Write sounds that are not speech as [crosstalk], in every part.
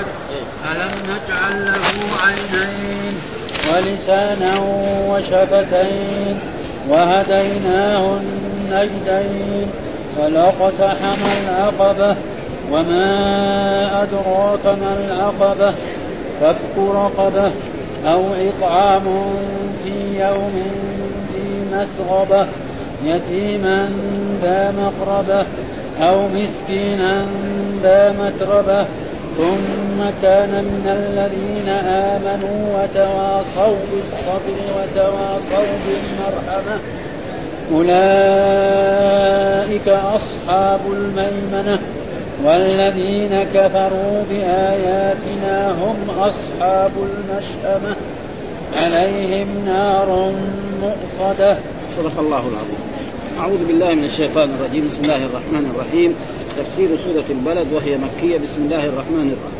بعد ألم نجعل له عينين ولسانا وشفتين وهديناه النجدين فلاقتحم العقبة وما أدراك ما العقبة فك رقبة أو إطعام في يوم ذي مسغبة يتيما ذا مقربة أو مسكينا ذا متربة ثم كان من الذين آمنوا وتواصوا بالصبر وتواصوا بالمرحمة. أولئك أصحاب الميمنة والذين كفروا بآياتنا هم أصحاب المشأمة. عليهم نار مؤصدة. صدق الله العظيم. أعوذ بالله من الشيطان الرجيم. بسم الله الرحمن الرحيم. تفسير سورة البلد وهي مكية. بسم الله الرحمن الرحيم.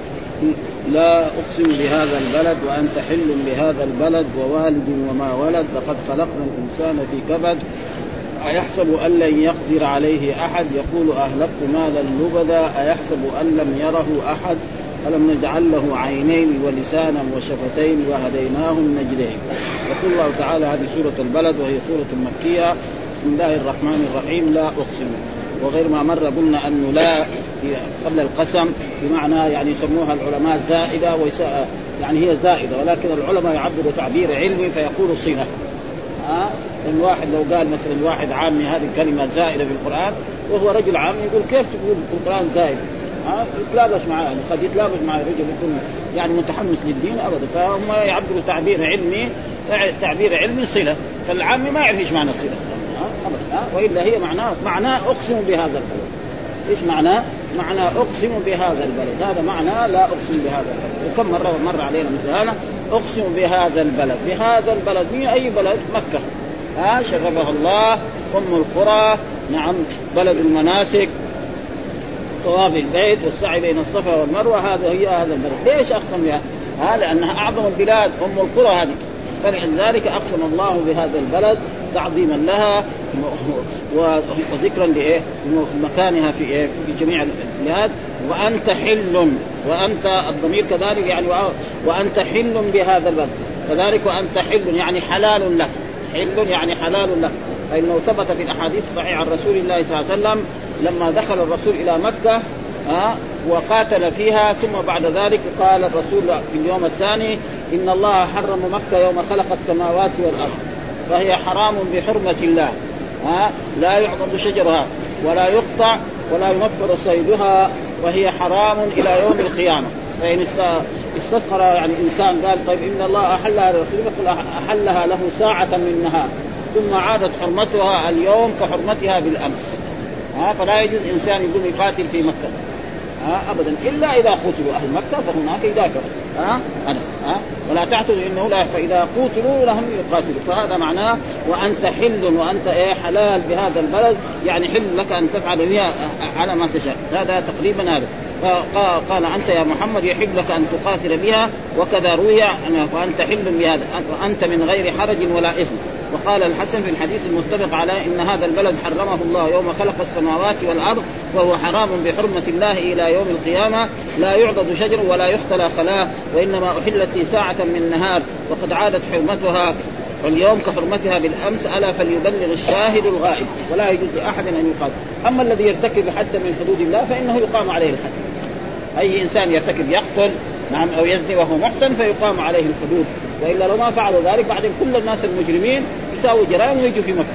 لا أقسم بهذا البلد وأنت حل بهذا البلد ووالد وما ولد لقد خلقنا الإنسان في كبد. أيحسب أن لن يقدر عليه أحد؟ يقول أهلكت مالا لبدا. أيحسب أن لم يره أحد؟ ألم نجعل له عينين ولسانا وشفتين وهديناه النجدين يقول الله تعالى هذه سورة البلد وهي سورة مكية. بسم الله الرحمن الرحيم. لا أقسم. وغير ما مر قلنا أنه لا قبل القسم بمعنى يعني يسموها العلماء ويسا يعني هي زائدة ولكن العلماء يعبروا تعبير علمي فيقول صلة ها أه؟ لأن واحد لو قال مثلا واحد عامي هذه الكلمة زائدة في القرآن وهو رجل عامي يقول كيف تقول في القرآن زائد؟ ها يتلابس معاه يعني قد يتلابس مع رجل يكون يعني متحمس للدين ابدا فهم يعبروا تعبير علمي تعبير علمي صله فالعامي ما يعرف إيش معنى صله وإلا هي معناه معناه أقسم بهذا البلد. إيش معناه؟ معنى أقسم بهذا البلد. هذا معنى لا أقسم بهذا البلد. وكم مرة مر علينا مثل أقسم بهذا البلد. بهذا البلد مين أي بلد؟ مكة. ها شرفها الله. أم القرى. نعم بلد المناسك. طواف البيت والسعي بين الصفا والمروة. هذا هي هذا البلد، ليش أقسم بها؟ ها لأنها أعظم البلاد. أم القرى هذه. فلذلك أقسم الله بهذا البلد تعظيما لها وذكرا لإيه؟ مكانها في إيه؟ في جميع البلاد. وأنت حل وأنت الضمير كذلك يعني وأنت حل بهذا البلد كذلك وأنت حل يعني حلال لك. حل يعني حلال لك. فانه ثبت في الأحاديث الصحيحه عن رسول الله صلى الله عليه وسلم لما دخل الرسول إلى مكة ها وقاتل فيها ثم بعد ذلك قال الرسول في اليوم الثاني إن الله حرم مكة يوم خلق السماوات والأرض. فهي حرام بحرمة الله. ها؟ لا يعضد شجرها ولا يقطع ولا ينفر صيدها وهي حرام إلى يوم القيامة. فإن استصغر يعني إنسان قال طيب إن الله أحلها لرسوله يقول أحلها له ساعة من نهار ثم عادت حرمتها اليوم كحرمتها بالأمس. ها؟ فلا يجوز إنسان يقوم يقاتل في مكة. ابدا. إلا إذا قتلوا أهل مكة فهناك يقاتل ها؟ أنا. ها؟ ولا تعتذروا إنه لا فإذا قتلوا لهم يقاتلوا. فهذا معناه وأنت حل وأنت إيه حلال بهذا البلد. يعني حل لك أن تفعل بها على ما تشاء. هذا تقريبا هذا. قال أنت يا محمد يحل لك أن تقاتل بها وكذا روي وأنت حل بهذا. وأنت من غير حرج ولا إثم. وقال الحسن في الحديث المتفق على إن هذا البلد حرمه الله يوم خلق السماوات والأرض وهو حرام بحرمة الله إلى يوم القيامة. لا يعضد شجر ولا يختلى خلاه وإنما أحلت لي ساعة من نهار وقد عادت حرمتها. واليوم كحرمتها بالأمس ألا فليبلغ الشاهد الغائب. ولا يجوز لأحد أن يقاتل أما الذي يرتكب حدا من حدود الله فإنه يقام عليه الحد. أي إنسان يرتكب يقتل نعم أو يزني وهو محسن فيقام عليه الحدود. وإلا لو ما فعلوا ذلك بعدين كل الناس المجرمين يساووا جرائم ويجوا في مكة.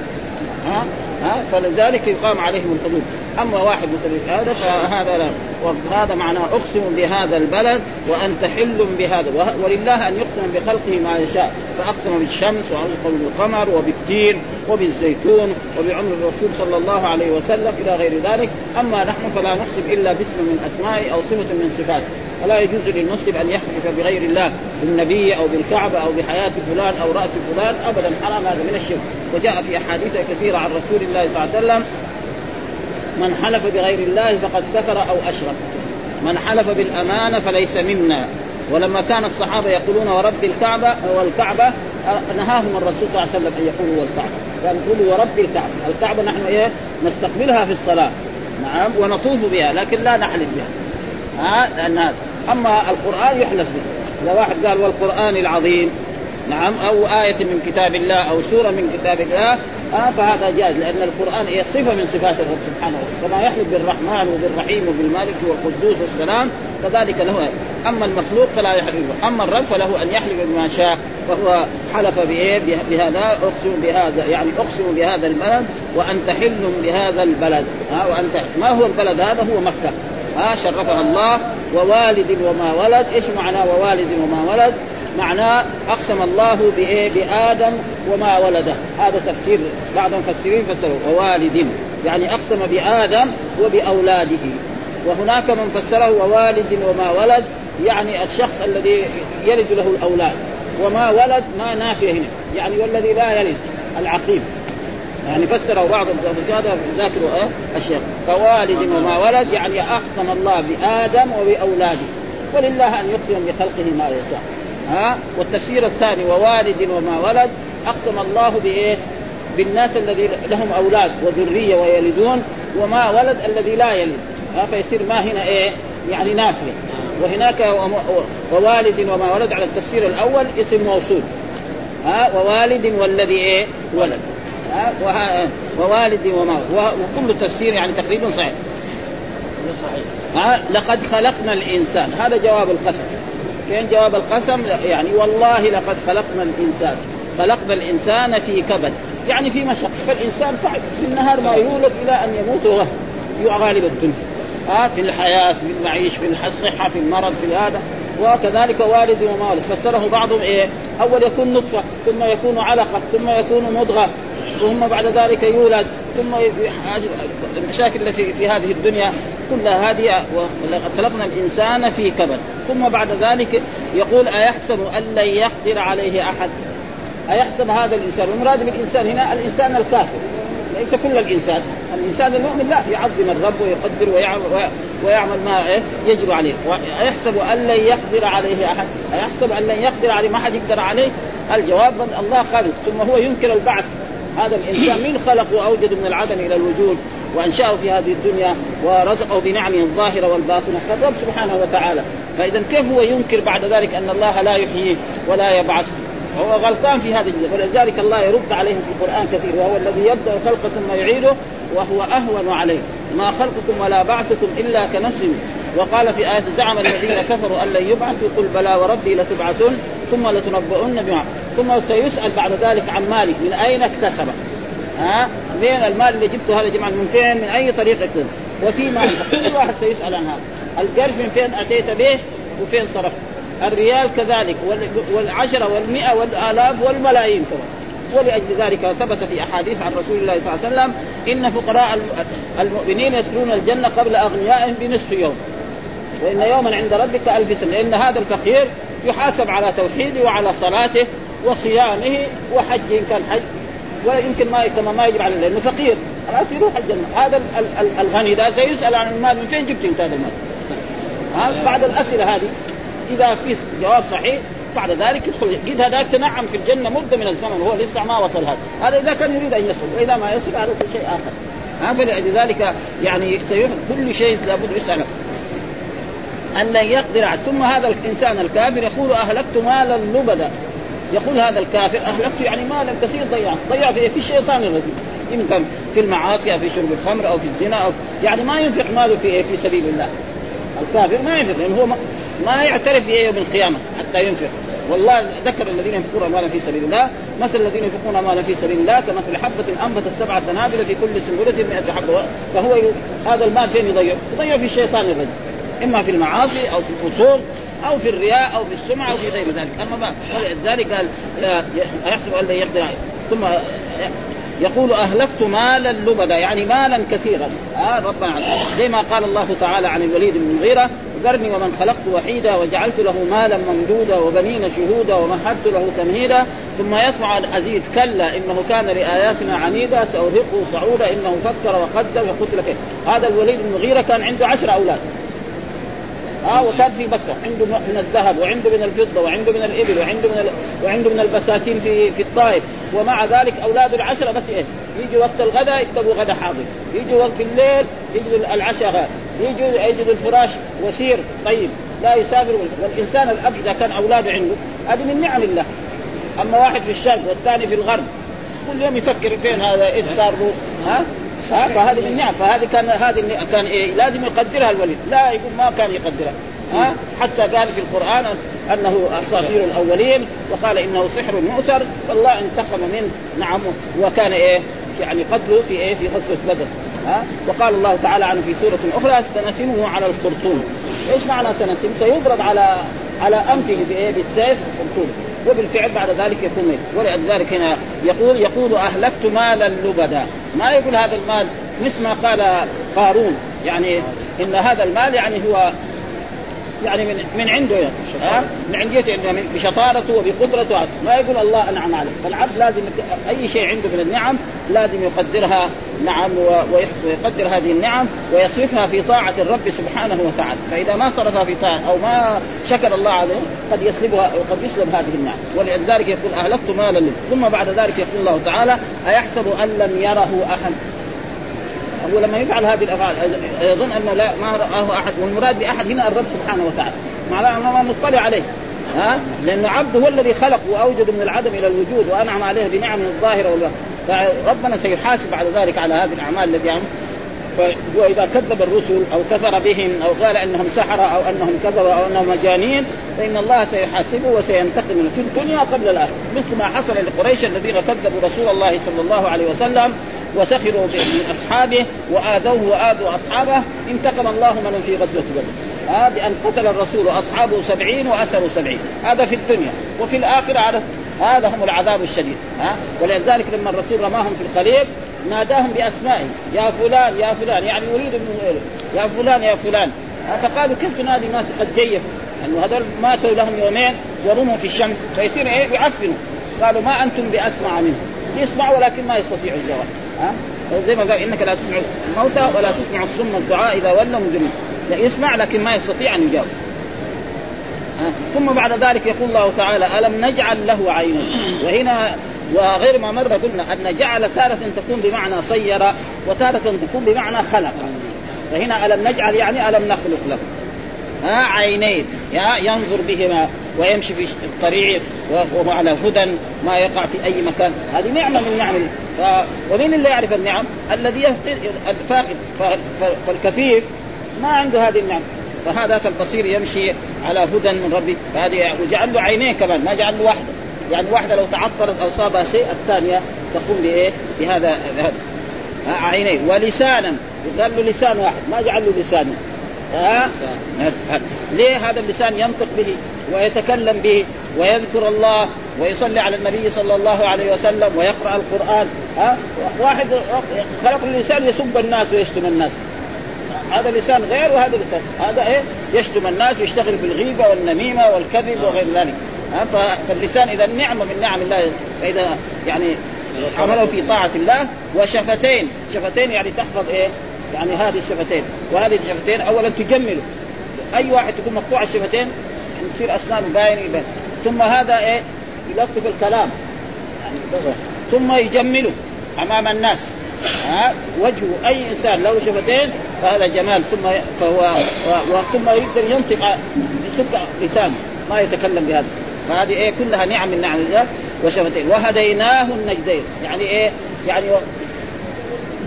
ها؟ ها؟ فلذلك يقام عليهم الحدود. أما واحد مثل هذا فهذا لا. وهذا معناه أقسم بهذا البلد وأنت حل بهذا. ولله أن يقسم بخلقه ما يشاء. فأقسم بالشمس واقسم بالقمر وبالتين وبالزيتون وبعمر الرسول صلى الله عليه وسلم إلى غير ذلك. أما نحن فلا نقسم إلا باسم من اسمائه أو صفة من صفاته فلا يجوز للمسلم أن يحلف بغير الله بالنبي أو بالكعبة أو بحياة فلان أو رأس فلان. ابدا حرام هذا من الشرك. وجاء في أحاديث كثيرة عن رسول الله صلى الله عليه وسلم من حلف بغير الله فقد كفر أو أشرك. من حلف بالأمانة فليس منا. ولما كان الصحابة يقولون ورب الكعبة والكعبة. نهاهم الرسول صلى الله عليه وسلم أن يقولوا والكعبة. قال قولوا ورب الكعبة. الكعبة نحن إيه؟ نستقبلها في الصلاة. نعم ونطوف بها لكن لا نحلف بها. ها لأن هذا. أما القرآن يحلف به. إذا واحد قال والقرآن العظيم نعم أو آية من كتاب الله أو سورة من كتاب الله آه فهذا جائز لأن القرآن هي صفة من صفات الرب سبحانه وتعالى. كما يحلف بالرحمن وبالرحيم وبالمالك والقدوس والسلام كذلك له أما المخلوق فلا يحلف أما الرب فله أن يحلف بما شاء فهو حلف بإيه؟ بهذا أقسم بهذا يعني أقسم بهذا البلد وأنت حل بهذا البلد. ها وانت ما هو البلد هذا؟ هو مكة. ها شرفها الله ووالد وما ولد. إيش معنى ووالد وما ولد؟ معناه أقسم الله بإيه؟ بآدم وما ولده. هذا تفسير بعض المفسرين فسروا ووالد. يعني أقسم بآدم وبأولاده. وهناك من فسره ووالد وما ولد يعني الشخص الذي يلد له الأولاد. وما ولد ما نافيه هنا. يعني والذي لا يلد العقيم. يعني فسره بعض هذا ذاكروا إيه؟ الشيخ. فوالد وما ولد يعني اقسم الله بآدم وبأولاده. ولله أن يقسم بخلقه ما يشاء. ها؟ والتفسير الثاني ووالد وما ولد اقسم الله بإيه؟ بالناس الذي لهم أولاد وذرية ويلدون وما ولد الذي لا يلد. ها؟ فيصير ما هنا إيه؟ يعني نافيه وهناك ووالد وما ولد على التفسير الأول اسم موصول. ها؟ ووالد والذي إيه؟ ولد. ها ووالد وما وكل تفسير يعني تقريبا صحيح. صحيح. ها؟ لقد خلقنا الإنسان. هذا جواب القسم. كان جواب القسم؟ يعني والله لقد خلقنا الإنسان. خلقنا الإنسان في كبد. يعني في مشقه فالإنسان تعب في النهار ما يولد إلى أن يموت وهو غالب الدنيا. ها؟ في الحياة في المعيش في الصحة في المرض في هذا. وكذلك والد وما ولد فسره بعضهم إيه؟ أول يكون نطفة ثم يكون علقة ثم يكون مضغة ثم بعد ذلك يولد ثم المشاكل التي في هذه الدنيا كلها هذه ولقد خلقنا الإنسان في كبد. ثم بعد ذلك يقول أيحسب أن لن يقدر عليه أحد؟ أيحسب هذا الإنسان؟ والمراد بالإنسان هنا الإنسان الكافر ليس كل الإنسان. الإنسان المؤمن لا يعظم الرب ويقدر ويعمل, ويعمل ما إيه يجب عليه. ويحسب أن لن يقدر عليه أحد؟ أيحسب أن لن يقدر عليه ما حد يقدر عليه؟ الجواب الله خالق ثم هو ينكر البعث. هذا الإنسان من خلق وأوجد من العدم إلى الوجود وأنشأه في هذه الدنيا ورزقه بنعمه الظاهرة والباطنة. فالرب سبحانه وتعالى. فإذا كيف هو ينكر بعد ذلك أن الله لا يحييه ولا يبعث هو غلطان في هذه الجزء ولذلك الله يرد عليهم في القرآن كثير. وهو الذي يبدأ الخلق ثم يعيده وهو أهون عليه. ما خلقكم ولا بعثكم إلا كنفس وقال في آية زعم الذين كفروا أن لن يبعثوا قل بلى وربي لتبعثن ثم لتنبؤن بما ثم سيسأل بعد ذلك عن مالك من أين اكتسبه ها؟ فين المال اللي جبته هذا جماعة؟ من فين؟ من أي طريق اكتسب وفي مال كل واحد سيسأل عن هذا. القرش من فين أتيت به وفين صرفت؟ الريال كذلك والعشرة والمئة والآلاف والملايين كمان. ولأجل ذلك ثبت في أحاديث عن رسول الله صلى الله عليه وسلم إن فقراء المؤمنين يدخلون الجنة قبل أغنيائهم بنصف يوم. وإن يوما عند ربك ألف سنة. لأن هذا الفقير يحاسب على توحيده وعلى صلاته وصيامه وحجه إن كان حج ويمكن ما كما ما يجب عليه. لأنه فقير. خلاص يروح الجنة هذا الغني ده سيسأل عن المال من فين جبت أنت هذا المال؟ ها؟ بعد الأسئلة هذه إذا في جواب صحيح بعد ذلك يدخل. قد هذاك تنعم في الجنة مده من الزمن وهو لسه ما وصل هذا. هذا إذا كان يريد أن يصل وإذا ما يصل هذا شيء آخر. ها؟ فلذلك يعني كل شيء لابد يسال أن لن يقدر ثم هذا الإنسان الكافر يقول أهلكت مالا لبدا. يقول هذا الكافر أهلكت يعني مالا كثير ضيع ضيع في, في الشيطان الرجيم. يمكن في المعاصي أو في شرب الخمر أو في الزنا أو يعني ما ينفق ماله في في سبيل الله. الكافر ما ينفق لأنه هو ما يعترف بيوم القيامة حتى ينفق. والله ذكر الذين ينفقون اموالا في سبيل الله. مثل الذين ينفقون اموالا في سبيل الله كمثل حبة أنبتت سبع سنابل في كل سنبلة 100 حبة. فهو هذا المال فين يضيع؟ يضيع في الشيطان الرجيم. إما في المعاصي أو في الفسوق أو في الرياء أو في السمعة أو في غير ذلك. أما ما ولذلك قال لا يحسب أن لا يقدر. ثم يقول أهلكت مالا لبدا يعني مالا كثيرا. آه ربنا زي ما قال الله تعالى عن الوليد بن المغيرة ذرني ومن خلقت وحيدا وجعلت له مالا ممدودا وبنين شهودا ومهدت له تمهيدا. ثم يطمع ان ازيد كلا إنه كان لآياتنا عنيدا سأرهقه صعودا إنه فكر وقدر وقتل كيف. هذا الوليد بن المغيرة كان عنده عشر أولاد. ها آه وكان في مكة. عنده من الذهب وعنده من الفضة وعنده من الإبل وعنده من ال... وعنده من البساتين في في الطائف. ومع ذلك اولاده العشرة بس إيه؟ يجي وقت الغداء يكتبوا غدا حاضر. يجي وقت الليل يجي العشاء غاد يجد يجد الفراش وسير طيب لا يسافر. والإنسان الأب إذا كان أولاده عنده هذه من نعم الله. أما واحد في الشرق والثاني في الغرب كل يوم يفكر فين هذا إيش صار له؟ فهذه من نعم فهذه كان هذه كان إيه لازم يقدرها الوليد. لا يقول ما كان يقدرها. ها؟ حتى قال في القرآن أنه اساطير الأولين وقال إنه سحر مؤثر فالله انتقم منه. نعم. وكان إيه يعني قتله في إيه في غزوة بدر. ها؟ وقال الله تعالى عنه في سورة أخرى سنسمه على الخرطوم. إيش معنى سنسم؟ سيضرب على على أنفه بإيه؟ بالسيف الخرطوم وبالفعل بعد ذلك يكون ميت ولذلك هنا. يقول يقول أهلكت مالا لبدا. ما يقول هذا المال مثل ما قال قارون. يعني إن هذا المال يعني هو يعني من من عنده ها؟ من عنديته يعني بشطارته وبقدرته. ما يقول الله أنعم عليه. فالعبد لازم أي شيء عنده من النعم لازم يقدرها نعم ويقدر هذه النعم ويصرفها في طاعة الرب سبحانه وتعالى. فإذا ما صرفها في طاعة أو ما شكر الله عليه قد يسلبها وقد يسلب هذه النعم. ولذلك يقول أهلكت مالا ثم بعد ذلك يقول الله تعالى أيحسب أن لم يره أحد. هو لما يفعل هذه الأفعال يظن انه لا ما رآه أحد والمراد بأحد هنا الرب سبحانه وتعالى. معناه أنه ما مطلع عليه. ها؟ لأنه عبده هو الذي خلق وأوجد من العدم إلى الوجود وأنعم عليه بنعم الظاهرة والباطنة. فربنا سيحاسب بعد ذلك على هذه الأعمال التي عمل. وإذا كذب الرسل أو كفر بهم أو قال إنهم سحرة أو إنهم كذبوا أو إنهم مجانين فإن الله سيحاسبه وسينتقم في الدنيا قبل الآخرة. مثل ما حصل لقريش الذين كذبوا رسول الله صلى الله عليه وسلم وسخروا من أصحابه وآذوه وآذوا أصحابه انتقم الله منهم في غزوة بدر. آه بأن قتل الرسول اصحابه سبعين وأسروا سبعين. هذا في الدنيا وفي الآخرة على هذا هم العذاب الشديد. ها آه ولذلك لما الرسول رماهم في الخليل ناداهم باسمائهم يا فلان يا فلان يعني يريد من يا فلان يا فلان. آه فقالوا كيف تنادي ناس قد جيفوا انه هذول ماتوا لهم يومين ورموا في الشمس فيصير إيه؟ يعفنوا. قالوا ما أنتم بأسمع منهم. يسمعوا ولكن ما يستطيعوا الجواب. ها؟ زي ما قال إنك لا تسمع الموتى ولا تسمع الصم الدعاء إذا ولوا مجرمين. لا يسمع لكن ما يستطيع أن يجاوب. ثم بعد ذلك يقول الله تعالى ألم نجعل له عينين وهنا وغير ما مر قلنا أن جعل تارة تكون بمعنى صير وتارة تكون بمعنى خلق. فهنا ألم نجعل يعني ألم نخلق له ها؟ عينين. يا ينظر بهما. ويمشي في الطريق وهو على هدى ما يقع في أي مكان. هذه نعمة من نعم ف... ومين اللي يعرف النعم؟ الذي يفقد الفاقد. فالكفيف ما عنده هذه النعم. فهذاك البصير يمشي على هدى من ربه فهذه وجعل له عينين كمان ما جعل له واحدة. يعني واحدة لو تعطلت أو صابها شيء الثانية تقوم بإيه؟ بهذا عينين. ولسانا. قال له لسان واحد ما جعل له لسان. ها؟ ليه هذا اللسان ينطق به ويتكلم به ويذكر الله ويصلي على النبي صلى الله عليه وسلم ويقرأ القرآن؟ ها؟ واحد خلق الانسان يسب الناس ويشتم الناس. هذا لسان غير وهذا لسان. هذا إيه؟ يشتم الناس ويشتغل بالغيبة والنميمة والكذب وغير ذلك. فاللسان إذا نعمه من نعم الله. فإذا يعني عمله في طاعة الله وشفتين. شفتين يعني تحفظ إيه؟ يعني هذه الشفتين وهذه الشفتين اولا تجمله أي واحد تكون مقطوع الشفتين يصير اسنانه باين يبين ثم هذا إيه؟ يلطف الكلام. يعني ثم يجمله أمام الناس. ها؟ وجهه أي إنسان له شفتين فهذا جمال. ثم فهو ثم يقدر ينطق يسك لسانه ما يتكلم بهذا. فهذه إيه؟ كلها نعم من نعم الله وشفتين وهديناه النجدين. يعني إيه؟ يعني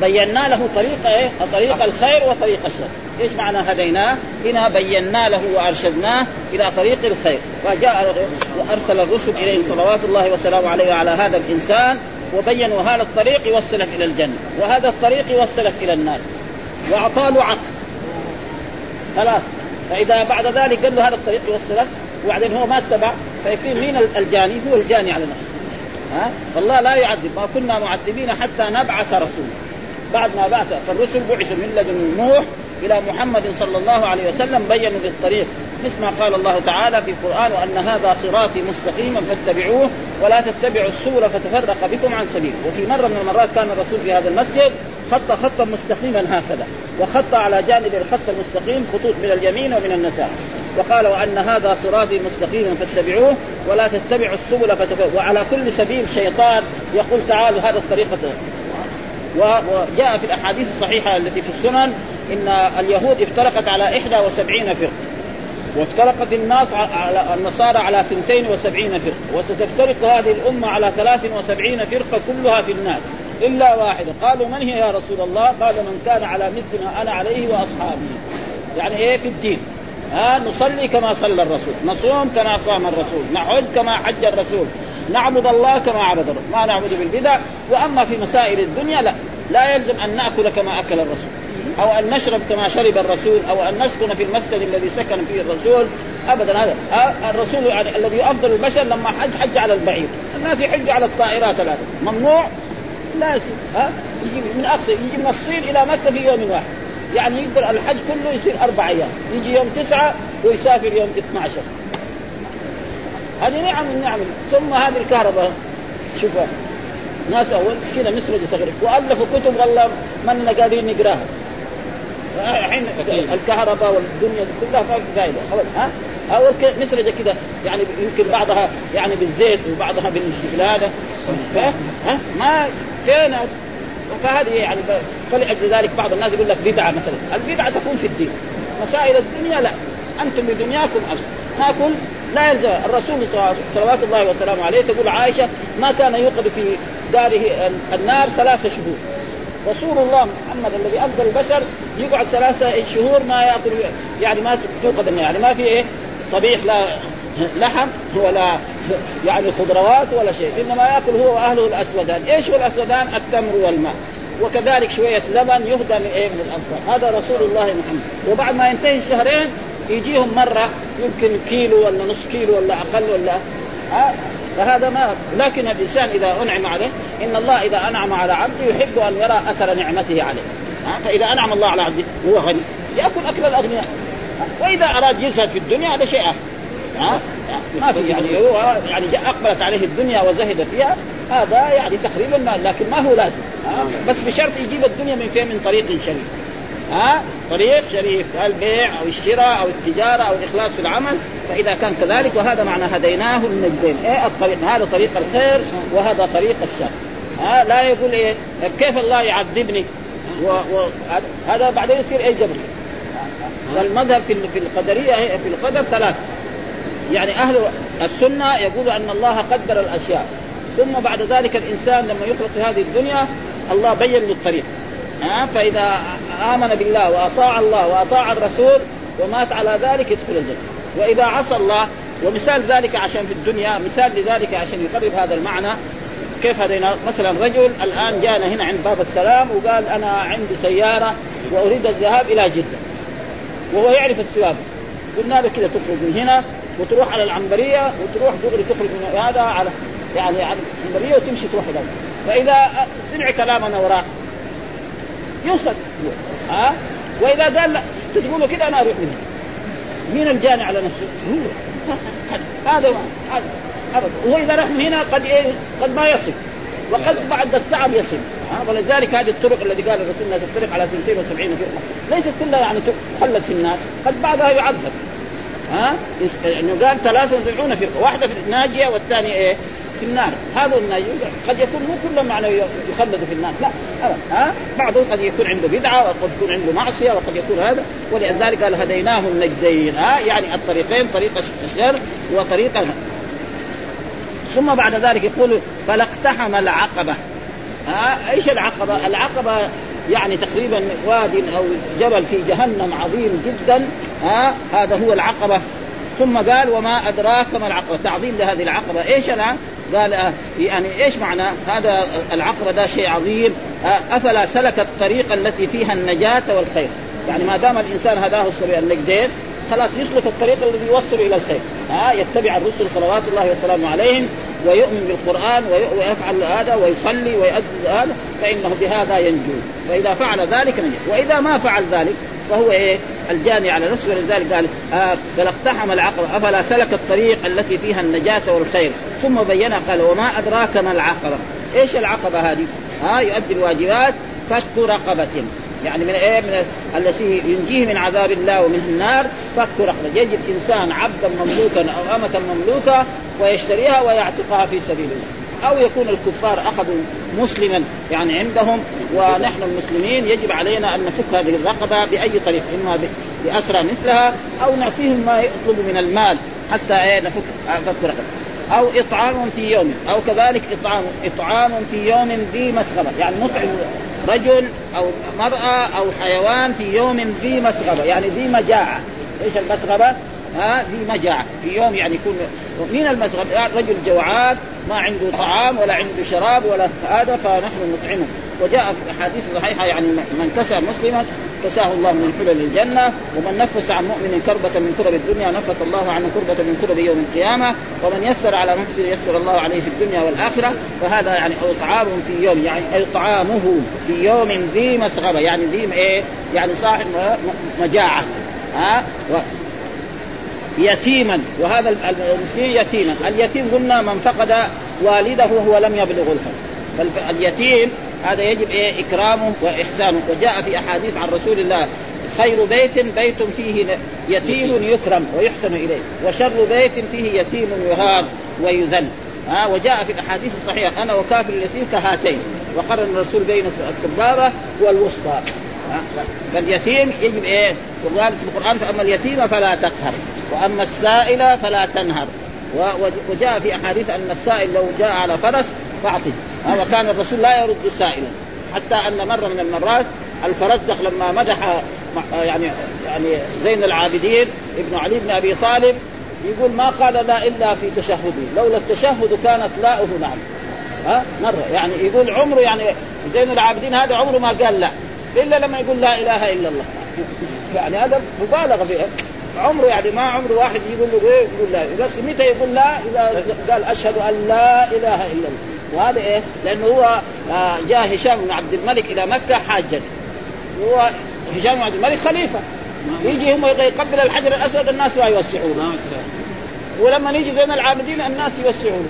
بينا له طريق إيه؟ طريق الخير وطريق الشر، إيش معنى هديناه؟ هنا بينا له وأرشدناه إلى طريق الخير، فجاء وأرسل الرسل إليهم صلوات الله وسلامه عليه وعلى هذا الإنسان وبينوا هذا الطريق يوصلك إلى الجنة، وهذا الطريق يوصلك إلى النار. واعطى له عقل. خلاص، فإذا بعد ذلك قال له هذا الطريق يوصلك وبعدين هو ما اتبع فيكون مين الجاني؟ هو الجاني على نفسه. ها؟ فالله لا يعذب، ما كنا معذبين حتى نبعث رسولا. بعد ما بعث فالرسل بعثوا من لدن نوح إلى محمد صلى الله عليه وسلم بينوا للطريق مثل ما قال الله تعالى في القرآن وأن هذا صراطي مستقيما فاتبعوه ولا تتبعوا السبل فتفرق بكم عن سبيل. وفي مرة من المرات كان الرسول في هذا المسجد خط خطا مستقيما هكذا وخط على جانب الخط المستقيم خطوط من اليمين ومن النساء. وقال وأن هذا صراطي مستقيما فاتبعوه ولا تتبعوا السبل فتفرق وعلى كل سبيل شيطان يقول تعالوا هذا الطريقة وجاء في الأحاديث الصحيحة التي في السنن إن اليهود افترقت على 71 فرقة وافترقت الناس على النصارى على 72 فرقة وستفترق هذه الأمة على 73 فرقة كلها في الناس إلا واحدة. قالوا من هي يا رسول الله؟ قال من كان على مثل ما أنا عليه واصحابي يعني إيه في الدين؟ ها نصلي كما صلى الرسول نصوم كما صام الرسول نحج كما حج الرسول. نعبد الله كما عبد الرسول. ما نعبد بالبدع. وأما في مسائل الدنيا لا. لا يلزم أن نأكل كما أكل الرسول. أو أن نشرب كما شرب الرسول. أو أن نسكن في المسجد الذي سكن فيه الرسول. ابدا هذا. الرسول يعني الذي افضل البشر لما حج حج على البعير. الناس يحجوا على الطائرات هذا ممنوع؟ لا يصير. ها؟ يجي من أقصى يجي من الصين إلى مكة في يوم واحد. يعني يقدر الحج كله يصير أربع أيام. يجي يوم تسعة ويسافر يوم 12 هذه نعم من نعم. ثم هذه الكهرباء. شوف ناس أول كذا مسرجه صغيره وألفوا كتب والله ما قادرين نقراها. الحين الكهرباء والدنيا كلها ما في فائده ها؟ أول مسرجة كذا يعني يمكن بعضها يعني بالزيت وبعضها بالهذا. ها؟ ما فين فهذه يعني فلأجل ذلك بعض الناس يقول لك بدعة مثلا، البدعة تكون في الدين، مسائل الدنيا لا، أنتم بدنياكم أبس، ناكل لا يلزم الرسول صلوات الله وسلامه عليه تقول عائشة ما كان يوقد في داره النار ثلاثة شهور. رسول الله محمد الذي أفضل البشر يقعد ثلاثة شهور ما ياكل يعني ما توقد النار. يعني ما في إيه؟ طبيخ لا لحم ولا يعني خضروات ولا شيء. إنما يأكل هو وأهله الأسودان. إيش هو الأسودان؟ التمر والماء. وكذلك شوية لبن يهدى من إيه؟ من الانصار هذا رسول الله محمد. وبعد ما ينتهي الشهرين يجيهم مرة يمكن كيلو ولا نص كيلو ولا أقل ولا ها؟ فهذا ما لكن الإنسان إذا أنعم عليه إن الله إذا أنعم على عبده يحب أن يرى أثر نعمته عليه. فإذا أنعم الله على عبده هو غني. يأكل أكل الأغنياء. وإذا أراد يزهد في الدنيا هذا شيء آخر. ها؟ ما في يعني هو يعني أقبلت عليه الدنيا وزهد فيها هذا يعني تقريبا ما لكن ما هو لازم. بس بشرط يجيب الدنيا من فين من طريق شريف. ها؟ طريق شريف البيع أو الشراء أو التجارة أو الاخلاص في العمل؟ فإذا كان كذلك وهذا معنى هديناه النجدين إيه الطريق؟ هذا طريق الخير وهذا طريق الشر. ها؟ لا يقول إيه كيف الله يعذبني؟ و... و... هذا بعدين يصير إيه جبر؟ والمذهب في في القدرية في القدر ثلاث يعني أهل السنة يقول أن الله قدر الأشياء. ثم بعد ذلك الإنسان لما يخلق في هذه الدنيا الله بين له الطريق ها؟ فإذا آمن بالله وأطاع الله وأطاع الرسول ومات على ذلك يدخل الجنة. وإذا عصى الله ومثال ذلك عشان في الدنيا مثال لذلك عشان يقرب هذا المعنى كيف هذا مثلا رجل الآن جانا هنا عند باب السلام وقال أنا عندي سيارة وأريد الذهاب إلى جدة. وهو يعرف السواقه قلنا له كذا تخرج من هنا وتروح على العنبرية وتروح دغري تخرج من هذا على يعني على العنبرية وتمشي تروح هذا فإذا سمع كلامنا وراه يوصل ها؟ وإذا قال لا تقول له كذا أنا أروح منه. مين الجاني على نفسه؟ هو. هذا هذا ابدا وإذا راح من هنا قد إيه؟ قد ما يصل. وقد بعد التعب يصل. ها؟ ولذلك هذه الطرق التي قال الرسول إنها تفترق على 72 فرقه ليست كلها يعني تخلد في النار. قد بعضها يعذب. ها؟ إنه قال 73 فرقه واحدة في ناجية والثانية إيه؟ في النار. هذا قد يكون مو كل معنى يخلد في النار. لا ها؟ بعضهم قد يكون عنده بدعة وقد يكون عنده معصية وقد يكون هذا. ولذلك قال هديناه النجدين. ها؟ يعني الطريقين طريق الشر وطريق ثم بعد ذلك يقول فلاقتحم العقبة. ها؟ إيش العقبة؟ العقبة يعني تقريبا واد أو جبل في جهنم عظيم جدا. ها؟ هذا هو العقبة. ثم قال وما أدراك ما العقبة؟ تعظيم لهذه العقبة. إيش أنا قال آه يعني إيش معنى؟ هذا العقبه ده شيء عظيم. آه أفلا سلك الطريق التي فيها النجاة والخير؟ يعني ما دام الإنسان هداه السبيل النجدين خلاص يسلك الطريق الذي يوصل إلى الخير. ها آه يتبع الرسل صلوات الله وسلامه عليهم ويؤمن بالقرآن ويفعل هذا ويصلي ويؤدي هذا فإنه بهذا ينجو. فإذا فعل ذلك نجو وإذا ما فعل ذلك فهو إيه؟ الجاني على نفسه ولذلك قال آه فلاقتحم العقبة أفلا سلك الطريق التي فيها النجاة والخير؟ ثم بين قال وما أدراك ما العقبة؟ إيش العقبة هذه؟ ها آه يؤدي الواجبات فك رقبة يعني من إيه؟ من التي ينجيه من عذاب الله ومن النار فك رقبة. يجد إنسان عبدا مملوكا أو أمة مملوكة ويشتريها ويعتقها في سبيل الله. أو يكون الكفار أخذوا مسلما يعني عندهم ونحن المسلمين يجب علينا أن نفك هذه الرقبة بأي طريق إما بأسرى مثلها أو نعطيهم ما يطلب من المال حتى إيه نفك فك رقبة. أو إطعام في يوم أو كذلك إطعام إطعام في يوم ذي مسغبة يعني نطعم رجل أو مرأة أو حيوان في يوم ذي مسغبة يعني ذي مجاعة. إيش المسغبة؟ ها ذي مجاعة. في يوم يعني يكون من المسغب يعني رجل جوعان ما عنده طعام ولا عنده شراب ولا هذا فنحن نطعمه. وجاء في أحاديث صحيحة يعني من كسى مسلما كساه الله من حلل الجنة ومن نفس عن مؤمن كربة من كرب الدنيا نفس الله عنه كربة من كرب يوم القيامة ومن يسر على نفسه يسر الله عليه في الدنيا والآخرة. فهذا يعني أو طعام في يوم يعني أي طعامه في يوم ذي مسغبة يعني ذي إيه؟ يعني صاحب مجاعة. ها؟ يتيما وهذا المسكين يتيما. اليتيم قلنا من فقد والده وهو لم يبلغ الحلم فاليتيم هذا يجب إيه؟ إكرامه وإحسانه. وجاء في أحاديث عن رسول الله خير بيت بيت فيه يتيم يكرم ويحسن إليه. وشر بيت فيه يتيم يهان ويذل. ها؟ وجاء في الأحاديث الصحيحة أنا وكافر اليتيم كهاتين. وقرن الرسول بين السبابة والوسطى. فاليتيم يجب إيه؟ وقال في القرآن فأما اليتيم فلا تقهر. وأما السائل فلا تنهر. وجاء في أحاديث أن السائل لو جاء على فرس فاعطه وكان الرسول لا يرد سائلا. حتى أن مرة من المرات الفرزدق لما مدح يعني يعني زين العابدين ابن علي بن أبي طالب يقول ما قال لا إلا في تشهده لولا التشهد كانت لاؤه نعم. ها؟ مرة. يعني يقول عمره يعني زين العابدين هذا عمره ما قال لا. إلا لما يقول لا إله إلا الله. يعني هذا مبالغة فيها. عمره يعني ما عمره واحد يقول له إيه يقول لا. بس متى يقول لا؟ إذا قال أشهد أن لا إله إلا الله. وهذا إيه؟ لأنه هو آه، جاء هشام بن عبد الملك إلى مكة حاجا. هو هشام بن عبد الملك خليفة. يجي هم يقبل الحجر الأسود الناس ما يوسعون. ولما يجي زين العابدين الناس يوسعون.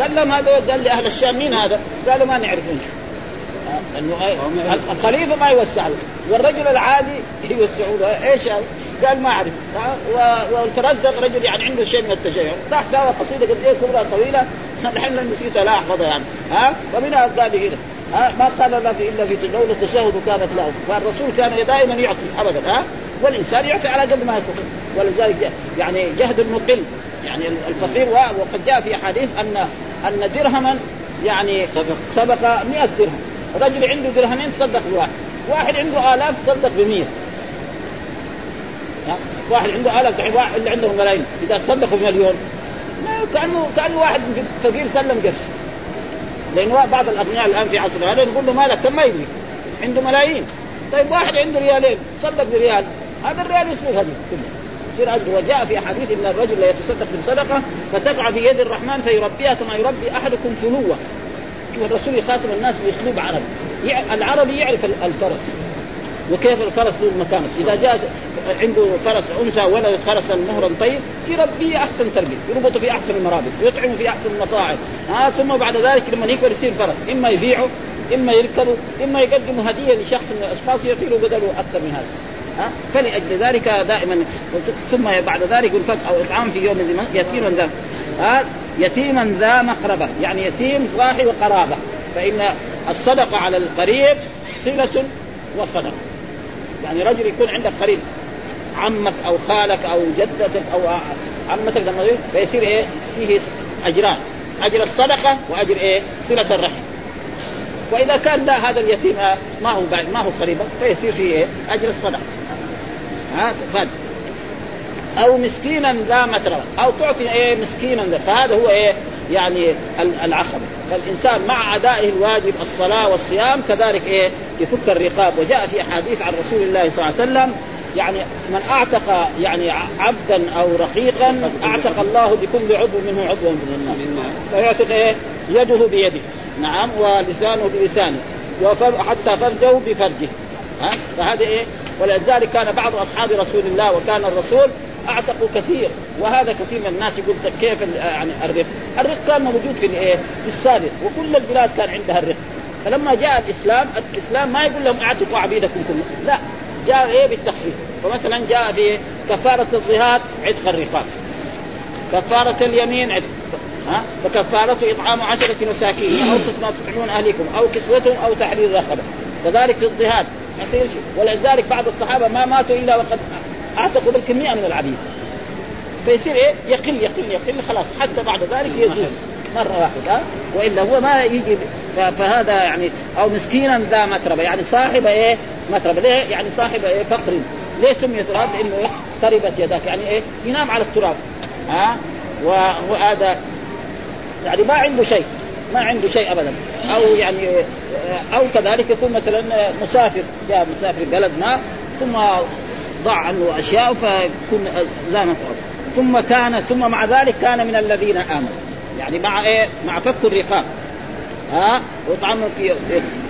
قال لهم هذا قال لأهل الشام مين هذا؟ قالوا ما نعرفون. انه الخليفة ما يوسع له والرجل العادي يوسعوا له إيش قال ما أعرف. والترزق رجل يعني عنده شيء من التشيع. راح ساوى قصيدة قد إيه؟ كبرى طويلة. [laughs] الحين نسيتها لا أحفظها يعني. ها؟ فمنها قال هنا ها؟ ما قال لا في إلا في لولا التشهد كانت لا فالرسول كان دائما يعطي ابدا ها؟ والإنسان يعطي على قد ما يستطيع ولذلك يعني جهد المقل يعني الفقير وقد جاء في أحاديث ان أن درهما يعني سبق. سبق 100 درهم. رجل عنده درهمين تصدق بواحد واحد عنده آلاف تصدق بمية واحد عنده آلاف دحين واحد اللي عنده ملايين. إذا تصدق بمليون. كأنه كأنه واحد فقير سلم قرش. لأنه بعض الأغنياء الآن في عصر هذا نقول له مالك كم ما يدري عنده ملايين. طيب واحد عنده ريالين. تصدق بريال. هذا الريال يسوي هذه. يصير أجر. وجاء في حديث إن الرجل لا يتصدق بصدقه فتقع في يد الرحمن فيربيها كما يربي أحدكم فلوه شوف الرسول يخاطب الناس بأسلوب عربي. العربي يعرف الفرس. وكيف الفرس له مكانه؟ إذا جاء عنده فرس أنثى ولدت فرسا مهرا طيب يربيه أحسن تربية يربطه في أحسن المرابط ويطعمه في أحسن المطاعم. ها ثم بعد ذلك لما يكبر يصير فرس إما يبيعه إما يركبه إما يقدم هدية لشخص من الأشخاص يعطي له بدله أكثر من هذا. ها فلأجل ذلك دائما ثم بعد ذلك ينفق أو إطعام في يوم يتيما ذا ها يتيما ذا مقربة. يعني يتيم صاحب قرابة. فإن الصدقة على القريب صلة وصدقة. يعني رجل يكون عندك قريب عمك أو خالك أو جدتك أو عمتك لما فيصير إيه؟ فيه أجران. أجر الصدقة وأجر إيه؟ صلة الرحم. وإذا كان لا هذا اليتيم ما هو ما هو قريبا فيصير فيه إيه؟ أجر الصدقة. ها؟ فهد أو مسكينا ذا متربة. أو تعطي إيه مسكينا ذا. فهذا هو إيه يعني العقبة. فالإنسان مع أدائه الواجب الصلاة والصيام كذلك إيه يفك الرقاب. وجاء في أحاديث عن رسول الله صلى الله عليه وسلم يعني من أعتق يعني عبدا أو رقيقا أعتق الله بكل عضو منه عضوا من النار. فيعتق إيه يده بيده. نعم ولسانه بلسانه. وحتى فرجه بفرجه. ها؟ فهذا إيه؟ ولذلك كان بعض أصحاب رسول الله وكان الرسول أعتقوا كثير. وهذا كثير من الناس يقول كيف يعني الرق؟ الرق كان موجود في الايه؟ في السابق وكل البلاد كان عندها الرق. فلما جاء الإسلام الإسلام ما يقول لهم اعتقوا عبيدكم كلهم لا جاء إيه بالتخفيف. فمثلا جاء في كفارة الظهار عتق الرقاب. كفارة اليمين عتق. ها؟ فكفارته إطعام عشرة مساكين اوسط ما تطعمون اهلكم أو كسوتهم أو تحرير رقبة. كذلك في الضهاد يصير ولذلك بعض الصحابة ما ماتوا إلا وقد اعتقوا بالكميه من العبيد. فيصير إيه؟ يقل يقل يقل خلاص. حتى بعد ذلك يزول. مرة واحدة. ها؟ وإلا هو ما يجي فهذا يعني أو مسكينا ذا متربة. يعني صاحب إيه؟ متربة. ليه؟ يعني صاحب إيه؟ فقر. ليه سمي تراب؟ لأنه إيه؟ تربت يداك. يعني إيه؟ ينام على التراب. ها؟ وهذا يعني ما عنده شيء. ما عنده شيء ابدا. أو يعني أو كذلك يكون مثلا مسافر. جاء مسافر بلد ما ثم ضاع عنه اشياء لا مفعول ثم كان ثم مع ذلك كان من الذين آمنوا. يعني مع إيه؟ مع فك الرقاب. ها؟ وطعام في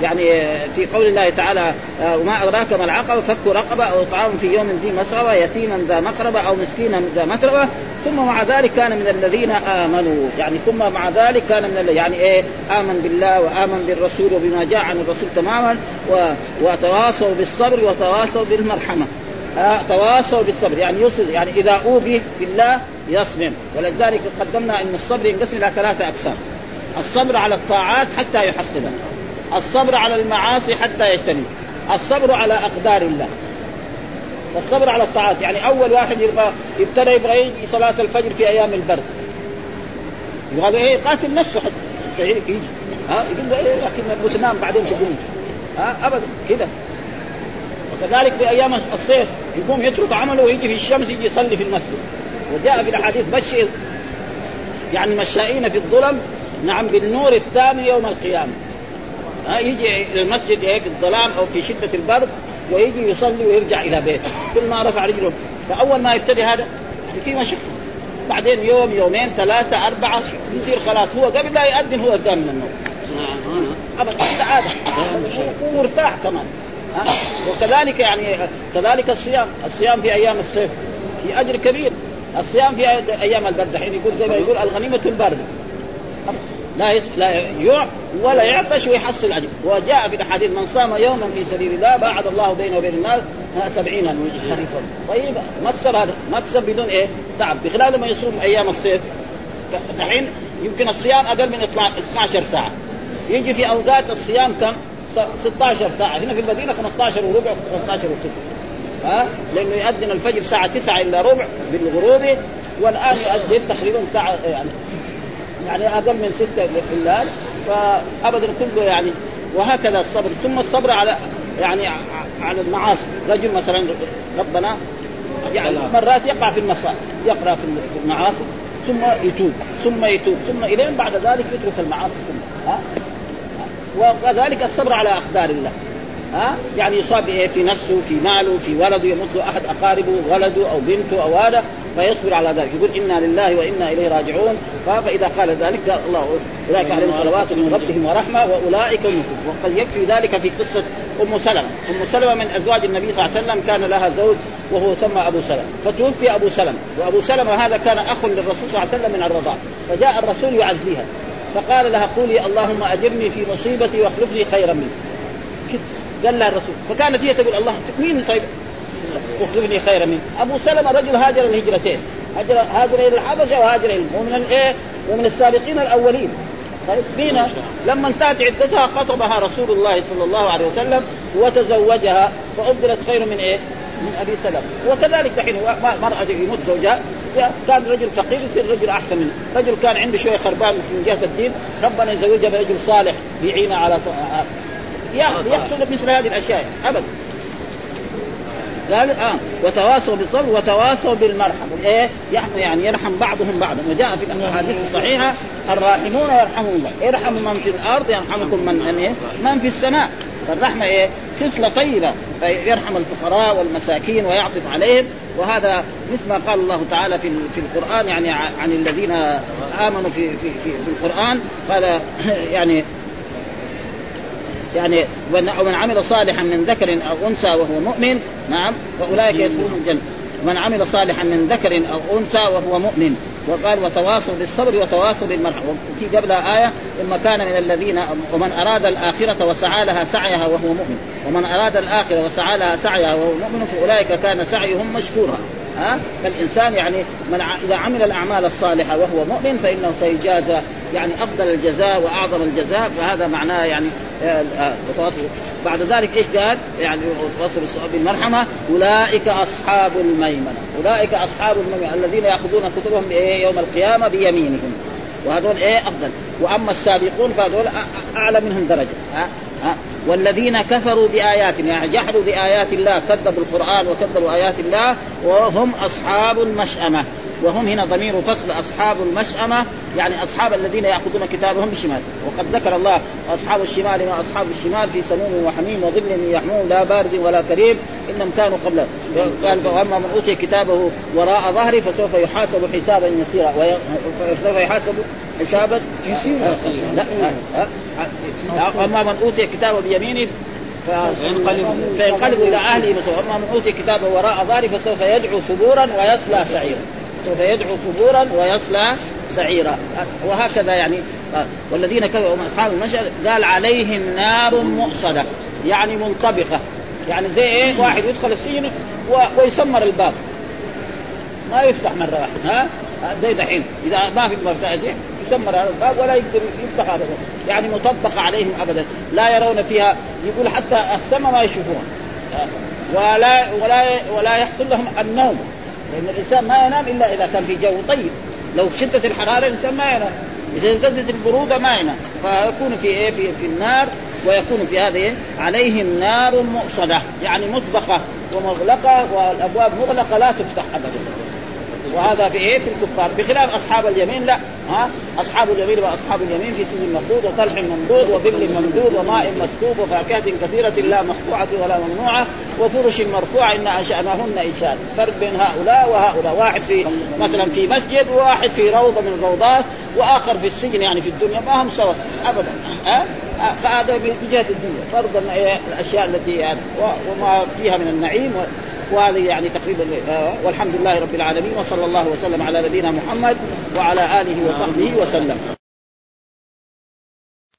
يعني في قول الله تعالى آه، وما أدراك ما العقبة؟ فك رقبة أو طعام في يوم ذي مسربة يتيما ذا مقربة أو مسكينا ذا متربة. ثم مع ذلك كان من الذين آمنوا. يعني ثم مع ذلك كان من يعني إيه؟ آمن بالله وآمن بالرسول وبما جاء عن الرسول تماما وتواصوا بالصبر وتواصوا بالمرحمة. تواصوا بالصبر. يعني يصل يعني إذا أوذي في الله يصبر ولذلك قدمنا إن الصبر ينقسم إلى ثلاثة أقسام. الصبر على الطاعات حتى يحصلها. الصبر على المعاصي حتى يجتنب الصبر على أقدار الله. الصبر على الطاعات. يعني أول واحد يبغى يبتدى يبغى يجي صلاة الفجر في أيام البرد. يبغى إيه؟ يقاتل نفسه حتى. يجي. ها؟ يقول له إيه؟ لكن بتنام بعدين تقوم ها؟ ابدا. كذا وكذلك في أيام الصيف يقوم يترك عمله ويجي في الشمس يجي يصلي في المسجد. وجاء في الأحاديث بشر يعني مشائين في الظلم نعم بالنور الثاني يوم القيامة. ها يجي إلى المسجد في الظلام أو في شدة البرد ويجي يصلي ويرجع إلى بيته. كل ما رفع رجله. فأول ما يبتدي هذا في مشقه بعدين يوم يومين ثلاثة أربعة يصير خلاص. هو قبل لا يأذن هو قام من النوم. أبدا سعادة. ومرتاح كمان وكذلك يعني كذلك الصيام الصيام في أيام الصيف في أجر كبير. الصيام في أيام البرد حين يقول زي ما يقول الغنيمة الباردة. لا لا يجوع ولا يعطش ويحصل أجر. وجاء في الأحاديث من صام يوما في سبيل الله باعد الله بينه وبين النار سبعين خريفا طيب مكسب هذا مكسب بدون إيه؟ تعب. بخلاف لما يصوم أيام الصيف دحين يمكن الصيام أقل من 12 ساعة. يجي في أوقات الصيام كم؟ 16 ساعة. هنا في المدينة 15 وربع 15 وثلث ها؟ لأنه يؤذن الفجر الساعة 9 الا ربع بالغروب والآن يؤذن تقريبا ساعة يعني يعني أقل من ستة في الليل. فابدا كله يعني وهكذا الصبر. ثم الصبر على يعني على المعاصي. رجل مثلا ربنا يعني مرات يقع في المصائب يقرأ في المعاصي ثم يتوب ثم يتوب ثم إلين بعد ذلك يترك المعاصي كلها ها؟ وكذلك الصبر على اقدار الله. ها؟ يعني يصاب إيه؟ في نفسه في ماله في ولده يموت له أحد أقاربه ولده أو بنته أو هذا فيصبر على ذلك. يقول إنا لله وإنا إليه راجعون. فإذا قال ذلك الله أولئك عليهم صلوات من ربهم ورحمة وأولئك هم. وقد يكفي ذلك في قصة أم سلمة. أم سلمة من أزواج النبي صلى الله عليه وسلم كان لها زوج وهو سمى أبو سلمة. فتوفي أبو سلمة. وأبو سلمة هذا كان أخ للرسول صلى الله عليه وسلم من الرضاع. فجاء الرسول يعزيها. فقال لها قولي اللهم أجرني في مصيبتي واخلفني خيرا مني قال لها الرسول. فكانت هي تقول الله مين طيب. اخلفني خيرا منه أبو سلمة رجل هاجر الهجرتين. هاجر هاجر إلى الحبشة وهاجر إلى ومن الايه ومن السابقين الأولين. طيب مين لما انتهت عدتها خطبها رسول الله صلى الله عليه وسلم وتزوجها فأبدلت خير من إيه؟ من أبي سلمة. وكذلك دحين مرأة يموت زوجها. كان رجل فقير يصير رجل أحسن منه، رجل كان عنده شوية خربان من جهة الدين، ربنا يزوجها برجل صالح يعينها على يحصل مثل هذه الأشياء. ابدا قال آه. وتواصوا بالصبر وتواصوا بالمرحمه إيه؟ يعني يرحم بعضهم بعضا. وجاء في الأحاديث الصحيحة الراحمون يرحمهم الله. ارحموا من في الأرض يرحمكم من من إيه؟ من في السماء. فالرحمة إيه؟ خصله طيبه يرحم الفقراء والمساكين ويعطف عليهم. وهذا مثل ما قال الله تعالى في في القرآن يعني عن الذين آمنوا في في في, في القرآن. قال [clears throat] يعني يعني ومن عمل صالحا من ذكر أو أنثى وهو مؤمن نعم فأولئك يدخلون الجنة. ومن عمل صالحا من ذكر أو أنثى وهو مؤمن. وقال وتواصوا بالصبر وتواصوا بالمرحمة وفي قبلها آية ثم كان من الذين ومن أراد الآخرة وسعى لها سعيها وهو مؤمن. ومن أراد الآخرة وسعى لها سعيها وهو مؤمن فأولئك كان سعيهم مشكورا. ها؟ فالإنسان يعني من. إذا عمل الأعمال الصالحة وهو مؤمن فإنه سيجازى يعني أفضل الجزاء وأعظم الجزاء. فهذا معناه يعني بعد ذلك إيش قال؟ يعني وصل بالمرحمه أولئك أصحاب الميمنة، أولئك أصحاب الميمنة الذين يأخذون كتبهم يوم القيامة بيمينهم. وهذول إيه؟ أفضل. وأما السابقون فهذول أعلى منهم درجة. ها؟ ها؟ والذين كفروا بآياتنا يعني جحدوا بآيات الله كذبوا القرآن وكذبوا آيات الله وهم أصحاب المشأمة. وهم هنا ضمير فصل أصحاب المشأمة يعني أصحاب الذين يأخذون كتابهم بالشمال. وقد ذكر الله أصحاب الشمال ما أصحاب الشمال في سموم وحميم وظل يحموم لا بارد ولا كريم إنهم كانوا قبل قال وأما من أوتي كتابه وراء ظهره فسوف يحاسب حسابا يسيرا. وسوف يحاسب حسابا يسيرا. لا أما من أوتي كتابه بيمينه فينقلب. إلى أهله أما من أوتي كتابه وراء ظهره فسوف يدعو ثبورا ويصلى سعيرا. سوف يدعو ثبورا ويصلى سعيرا. وهكذا يعني والذين كفروا أصحاب المشهد قال عليهم نار مؤصدة يعني منطبقه يعني زي إيه؟ واحد يدخل السجن ويسمر الباب. ما يفتح مرة واحدة ها؟ زي دحين. إذا ما في مفتاح يسمر هذا الباب ولا يقدر يفتح هذا الباب. يعني مطبقه عليهم ابدا. لا يرون فيها يقول حتى السماء ما يشوفون. ولا ولا ولا يحصل لهم النوم. لأن الإنسان ما ينام إلا إذا كان في جو طيب. لو شدة الحرارة الإنسان ما ينام. إذا ازدادت البرودة ما ينام. فيكون في إيه؟ في, في النار ويكون في هذه عليهم نار مؤصدة يعني مطبخة ومغلقة والأبواب مغلقة لا تفتح ابدا. وهذا في إيه؟ في الكفار. بخلاف أصحاب اليمين لا. ها؟ أصحاب اليمين وأصحاب اليمين في سن مخضود وطلح ممدود وظل ممدود وماء مسكوب وفاكهة كثيرة لا مقطوعة ولا ممنوعة وفرش مرفوعه إن أنشأناهن إنشاء. فرق بين هؤلاء وهؤلاء. واحد في مثلا في مسجد وواحد في روضة من الروضات وآخر في السجن يعني في الدنيا. ما هم سوا. ابدا. ها؟ فهذا من جهة الدنيا. فرضا الأشياء التي وما فيها من النعيم وهذه يعني تقريبا آه، والحمد لله رب العالمين وصلى الله وسلم على نبينا محمد وعلى آله وصحبه وسلم.